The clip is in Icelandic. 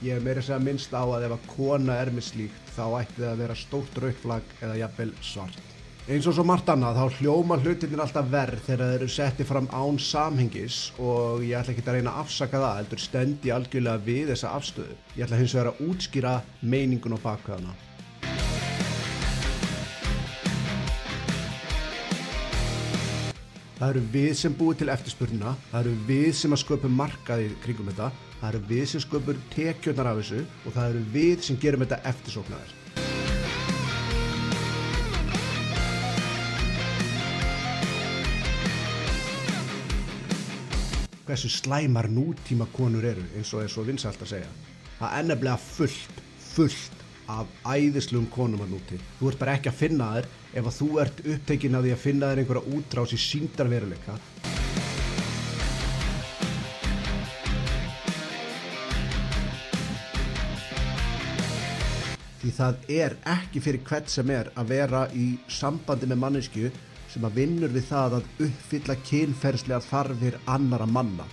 Ég er meira segja minnst á að ef að kona er með slíkt þá ætti það að vera stórt rautflag eða jafnvel svart. Eins og svo margt annað þá hljóma hlutinir alltaf verð þegar þeir eru settið fram án samhengis og ég ætla ekki að reyna að afsaka það, heldur stendi algjörlega við þessa afstöðu. Ég ætla hins vegar að útskýra meiningun á bakvæðana. Það eru við sem búið til eftirspurnina, það eru við sem að sköpum markaði kringum þetta, það eru við sem sköpum tekjurnar af þessu og það eru við sem gerum þetta eftirsóknar. Hversu slæmar nútíma konur eru eins og er svo vinsalt að segja. Það er nefnilega fullt, fullt af æðislum konum að núti. Þú ert bara ekki að finna þér ef að þú ert upptekinn af því að finna þér einhverja útrás í síndarveruleika. Því það er ekki fyrir hvert sem er að vera í sambandi með mannesku sem að vinnur við það að uppfylla kynferðslega þarfir annara manna.